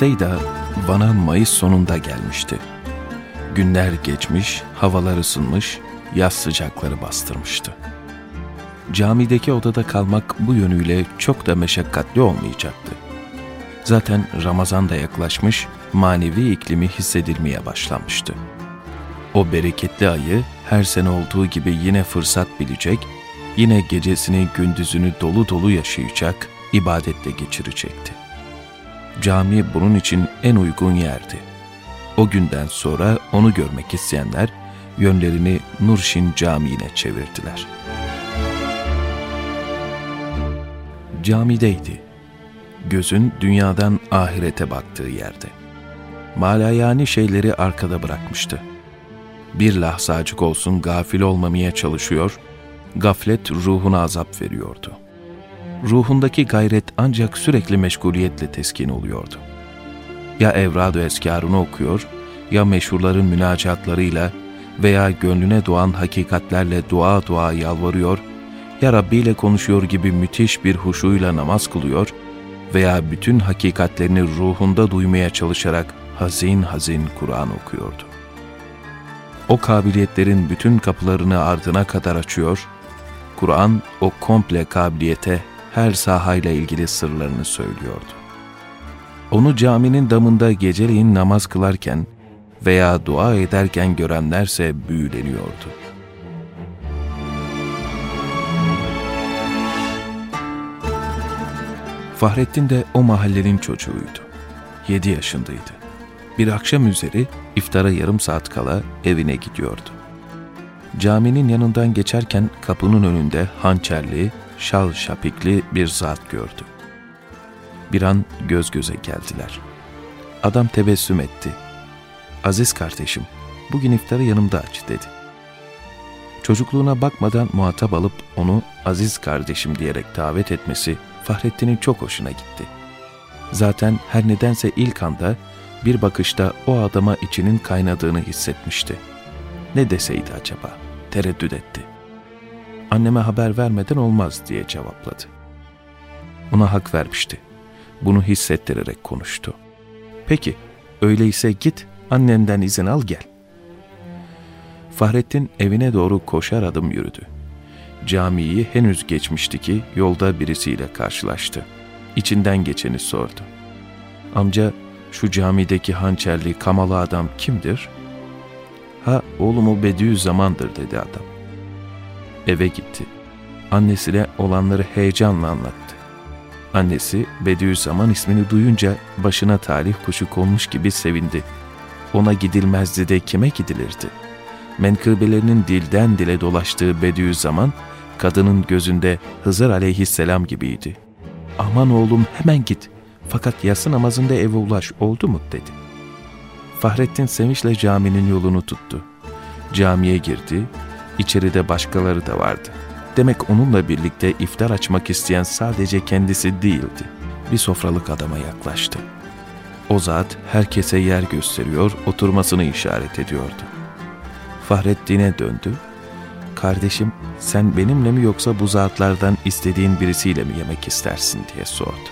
Seyda bana Mayıs sonunda gelmişti. Günler geçmiş, havalar ısınmış, yaz sıcakları bastırmıştı. Camideki odada kalmak bu yönüyle çok da meşakkatli olmayacaktı. Zaten Ramazan da yaklaşmış, manevi iklimi hissedilmeye başlamıştı. O bereketli ayı her sene olduğu gibi yine fırsat bilecek, yine gecesini gündüzünü dolu dolu yaşayacak, ibadetle geçirecekti. Cami bunun için en uygun yerdi. O günden sonra onu görmek isteyenler yönlerini Nurşin Camii'ne çevirdiler. Camideydi. Gözün dünyadan ahirete baktığı yerde. Malayani şeyleri arkada bırakmıştı. Bir lahzacık olsun gafil olmamaya çalışıyor, gaflet ruhuna azap veriyordu. Ruhundaki gayret ancak sürekli meşguliyetle teskin oluyordu. Ya evrad-ı eskarını okuyor, ya meşhurların münacatlarıyla veya gönlüne doğan hakikatlerle dua dua yalvarıyor, ya Rabbi ile konuşuyor gibi müthiş bir huşuyla namaz kılıyor veya bütün hakikatlerini ruhunda duymaya çalışarak hazin hazin Kur'an okuyordu. O kabiliyetlerin bütün kapılarını ardına kadar açıyor, Kur'an o komple kabiliyete her sahayla ilgili sırlarını söylüyordu. Onu caminin damında geceleyin namaz kılarken veya dua ederken görenlerse büyüleniyordu. Fahrettin de o mahallenin çocuğuydu. Yedi yaşındaydı. Bir akşam üzeri iftara yarım saat kala evine gidiyordu. Caminin yanından geçerken kapının önünde hançerli, şal şapikli bir zat gördü. Bir an göz göze geldiler. Adam tebessüm etti. Aziz kardeşim, bugün iftarı yanımda aç dedi. Çocukluğuna bakmadan muhatap alıp onu aziz kardeşim diyerek davet etmesi Fahrettin'in çok hoşuna gitti. Zaten her nedense ilk anda bir bakışta o adama içinin kaynadığını hissetmişti. Ne deseydi acaba? Tereddüt etti. Anneme haber vermeden olmaz diye cevapladı. Ona hak vermişti. Bunu hissettirerek konuştu. Peki, öyleyse git annenden izin al gel. Fahrettin evine doğru koşar adım yürüdü. Camiyi henüz geçmişti ki yolda birisiyle karşılaştı. İçinden geçeni sordu. Amca şu camideki hançerli kamalı adam kimdir? Ha oğlumu Bediüzzaman'dır dedi adam. Eve gitti. Annesine olanları heyecanla anlattı. Annesi Bediüzzaman ismini duyunca başına talih kuşu konmuş gibi sevindi. Ona gidilmezdi de kime gidilirdi? Menkıbelerinin dilden dile dolaştığı Bediüzzaman, kadının gözünde Hızır aleyhisselam gibiydi. Aman oğlum hemen git, fakat yatsı namazında eve ulaş oldu mu dedi. Fahrettin sevinçle caminin yolunu tuttu. Camiye girdi, içeride başkaları da vardı. Demek onunla birlikte iftar açmak isteyen sadece kendisi değildi. Bir sofralık adama yaklaştı. O zat herkese yer gösteriyor, oturmasını işaret ediyordu. Fahrettin'e döndü. Kardeşim sen benimle mi yoksa bu zatlardan istediğin birisiyle mi yemek istersin diye sordu.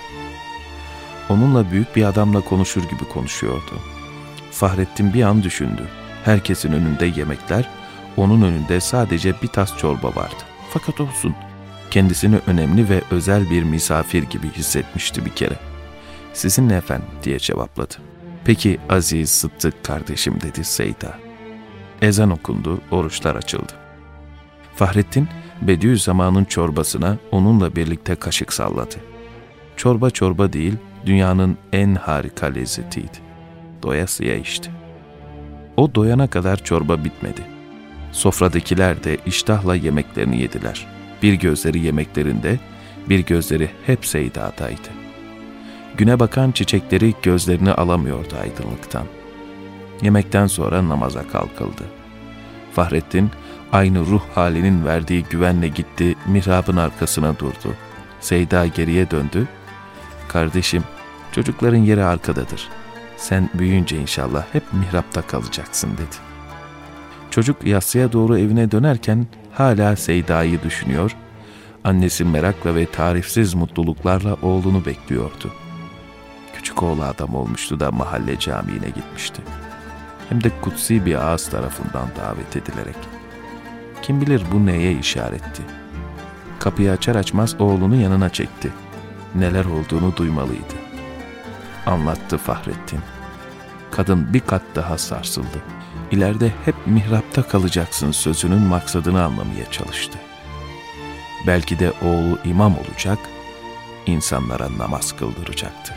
Onunla büyük bir adamla konuşur gibi konuşuyordu. Fahrettin bir an düşündü. Herkesin önünde yemekler, onun önünde sadece bir tas çorba vardı. Fakat olsun, kendisini önemli ve özel bir misafir gibi hissetmişti bir kere. Sizinle efendim diye cevapladı. Peki Aziz Sıddık kardeşim dedi Seyda. Ezan okundu, oruçlar açıldı. Fahrettin, Bediüzzaman'ın çorbasına onunla birlikte kaşık salladı. Çorba çorba değil, dünyanın en harika lezzetiydi. Doyasıya içti. O doyana kadar çorba bitmedi. Sofradakiler de iştahla yemeklerini yediler. Bir gözleri yemeklerinde, bir gözleri hep Seyda'daydı. Güne bakan çiçekleri gözlerini alamıyordu aydınlıktan. Yemekten sonra namaza kalkıldı. Fahrettin aynı ruh halinin verdiği güvenle gitti, mihrabın arkasına durdu. Seyda geriye döndü. Kardeşim, çocukların yeri arkadadır. Sen büyüyünce inşallah hep mihrapta kalacaksın dedi. Çocuk yassıya doğru evine dönerken hala Seyda'yı düşünüyor, annesi merakla ve tarifsiz mutluluklarla oğlunu bekliyordu. Küçük oğlu adam olmuştu da mahalle camiine gitmişti. Hem de kutsi bir ağız tarafından davet edilerek. Kim bilir bu neye işaretti. Kapıyı açar açmaz oğlunu yanına çekti. Neler olduğunu duymalıydı. Anlattı Fahrettin. Kadın bir kat daha sarsıldı. İleride hep mihrapta kalacaksın sözünün maksadını anlamaya çalıştı. Belki de oğlu imam olacak, insanlara namaz kıldıracaktı.